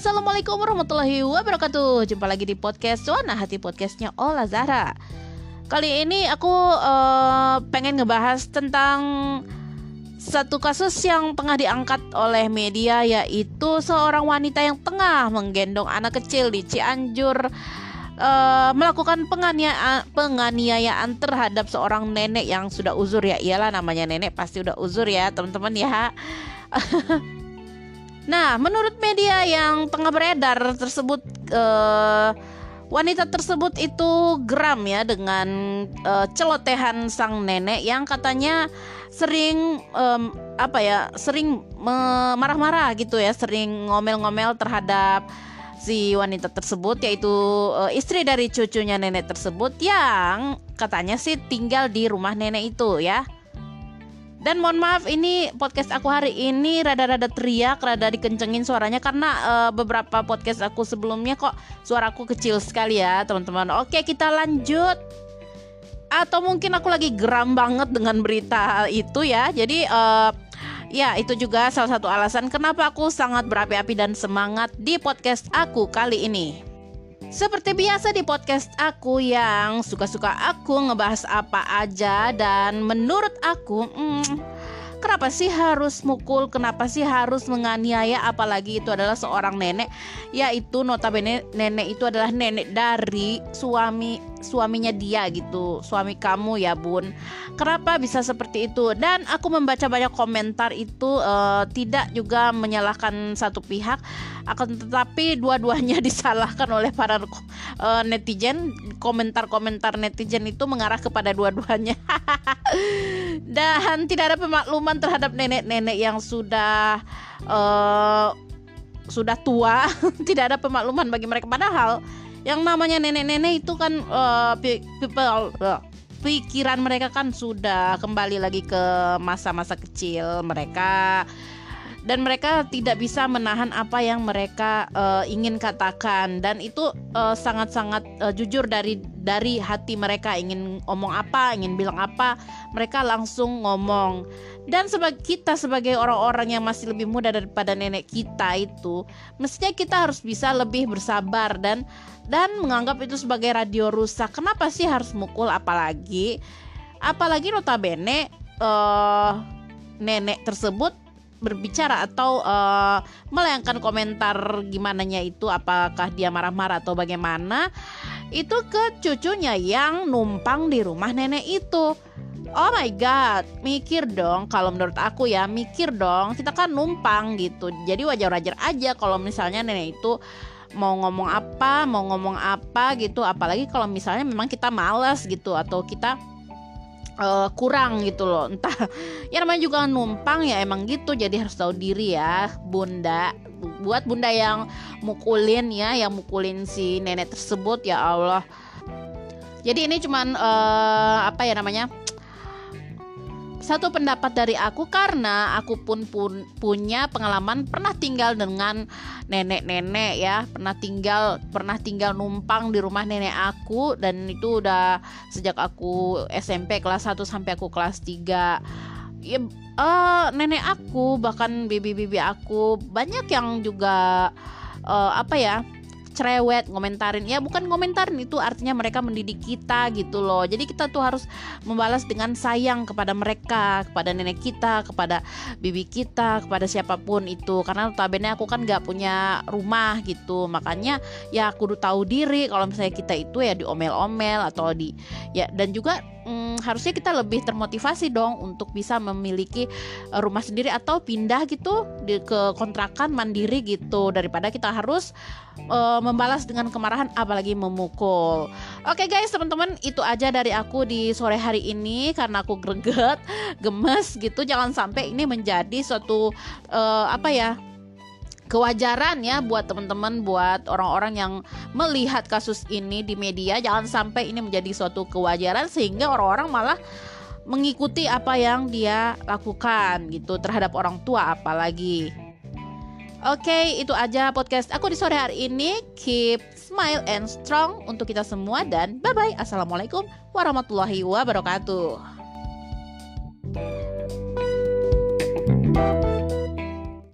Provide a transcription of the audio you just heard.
Assalamualaikum warahmatullahi wabarakatuh. Jumpa lagi di podcast Suana Hati Podcastnya Ola Zahra. Kali ini aku uh, pengen ngebahas tentang satu kasus yang tengah diangkat oleh media yaitu seorang wanita yang tengah menggendong anak kecil di Cianjur uh, melakukan penganiayaan, penganiayaan terhadap seorang nenek yang sudah uzur ya. Iyalah namanya nenek pasti udah uzur ya teman-teman ya Nah, menurut media yang tengah beredar tersebut uh, wanita tersebut itu geram ya dengan uh, celotehan sang nenek yang katanya sering um, apa ya, sering marah-marah gitu ya, sering ngomel-ngomel terhadap si wanita tersebut yaitu uh, istri dari cucunya nenek tersebut yang katanya sih tinggal di rumah nenek itu ya. Dan mohon maaf ini podcast aku hari ini rada-rada teriak, rada dikencengin suaranya karena uh, beberapa podcast aku sebelumnya kok suaraku kecil sekali ya, teman-teman. Oke, kita lanjut. Atau mungkin aku lagi geram banget dengan berita itu ya. Jadi uh, ya itu juga salah satu alasan kenapa aku sangat berapi-api dan semangat di podcast aku kali ini. Seperti biasa di podcast aku yang suka-suka aku ngebahas apa aja dan menurut aku, hmm, kenapa sih harus mukul? Kenapa sih harus menganiaya? Apalagi itu adalah seorang nenek, yaitu notabene nenek itu adalah nenek dari suami suaminya dia gitu. Suami kamu ya bun. Kenapa bisa seperti itu? Dan aku membaca banyak komentar itu uh, tidak juga menyalahkan satu pihak akan tetapi dua-duanya disalahkan oleh para uh, netizen. Komentar-komentar netizen itu mengarah kepada dua-duanya. Dan tidak ada pemakluman terhadap nenek-nenek yang sudah uh, sudah tua. Tidak ada pemakluman bagi mereka. Padahal yang namanya nenek-nenek itu kan uh, people uh, pikiran mereka kan sudah kembali lagi ke masa-masa kecil. Mereka dan mereka tidak bisa menahan apa yang mereka uh, ingin katakan dan itu sangat-sangat uh, uh, jujur dari dari hati mereka ingin ngomong apa ingin bilang apa mereka langsung ngomong dan sebagai kita sebagai orang-orang yang masih lebih muda daripada nenek kita itu mestinya kita harus bisa lebih bersabar dan dan menganggap itu sebagai radio rusak. Kenapa sih harus mukul apalagi? Apalagi notabene uh, nenek tersebut berbicara atau uh, melayangkan komentar gimana nya itu apakah dia marah-marah atau bagaimana itu ke cucunya yang numpang di rumah nenek itu. Oh my god, mikir dong kalau menurut aku ya, mikir dong. Kita kan numpang gitu. Jadi wajar-wajar aja kalau misalnya nenek itu mau ngomong apa mau ngomong apa gitu apalagi kalau misalnya memang kita malas gitu atau kita uh, kurang gitu loh. Entah ya namanya juga numpang ya emang gitu. Jadi harus tahu diri ya bunda. Buat bunda yang mukulin ya yang mukulin si nenek tersebut ya Allah. Jadi ini cuman uh, apa ya namanya satu pendapat dari aku karena aku pun, pun punya pengalaman pernah tinggal dengan nenek-nenek ya. Pernah tinggal pernah tinggal numpang di rumah nenek aku dan itu udah sejak aku SMP kelas 1 sampai aku kelas 3 ya uh, nenek aku bahkan bibi-bibi aku banyak yang juga uh, apa ya cerewet ngomentarin. Ya bukan ngomentarin itu artinya mereka mendidik kita gitu loh. Jadi kita tuh harus membalas dengan sayang kepada mereka kepada nenek kita kepada bibi kita kepada siapa pun itu. Karena notabene aku kan nggak punya rumah gitu. Makanya ya aku udah tahu diri kalau misalnya kita itu ya diomel-omel atau di ya dan juga hmm, harusnya kita lebih termotivasi dong untuk bisa memiliki uh, rumah sendiri atau pindah gitu di, ke kontrakan mandiri gitu. Daripada kita harus uh, membalas dengan kemarahan apalagi memukul. Oke okay guys teman-teman itu aja dari aku di sore hari ini. Karena aku greget, gemes gitu. Jangan sampai ini menjadi suatu uh, apa ya kewajaran ya buat teman-teman buat orang-orang yang melihat kasus ini di media jangan sampai ini menjadi suatu kewajaran sehingga orang-orang malah mengikuti apa yang dia lakukan gitu terhadap orang tua apalagi. Oke, itu aja podcast aku di sore hari ini. Keep smile and strong untuk kita semua dan bye bye. Assalamualaikum warahmatullahi wabarakatuh.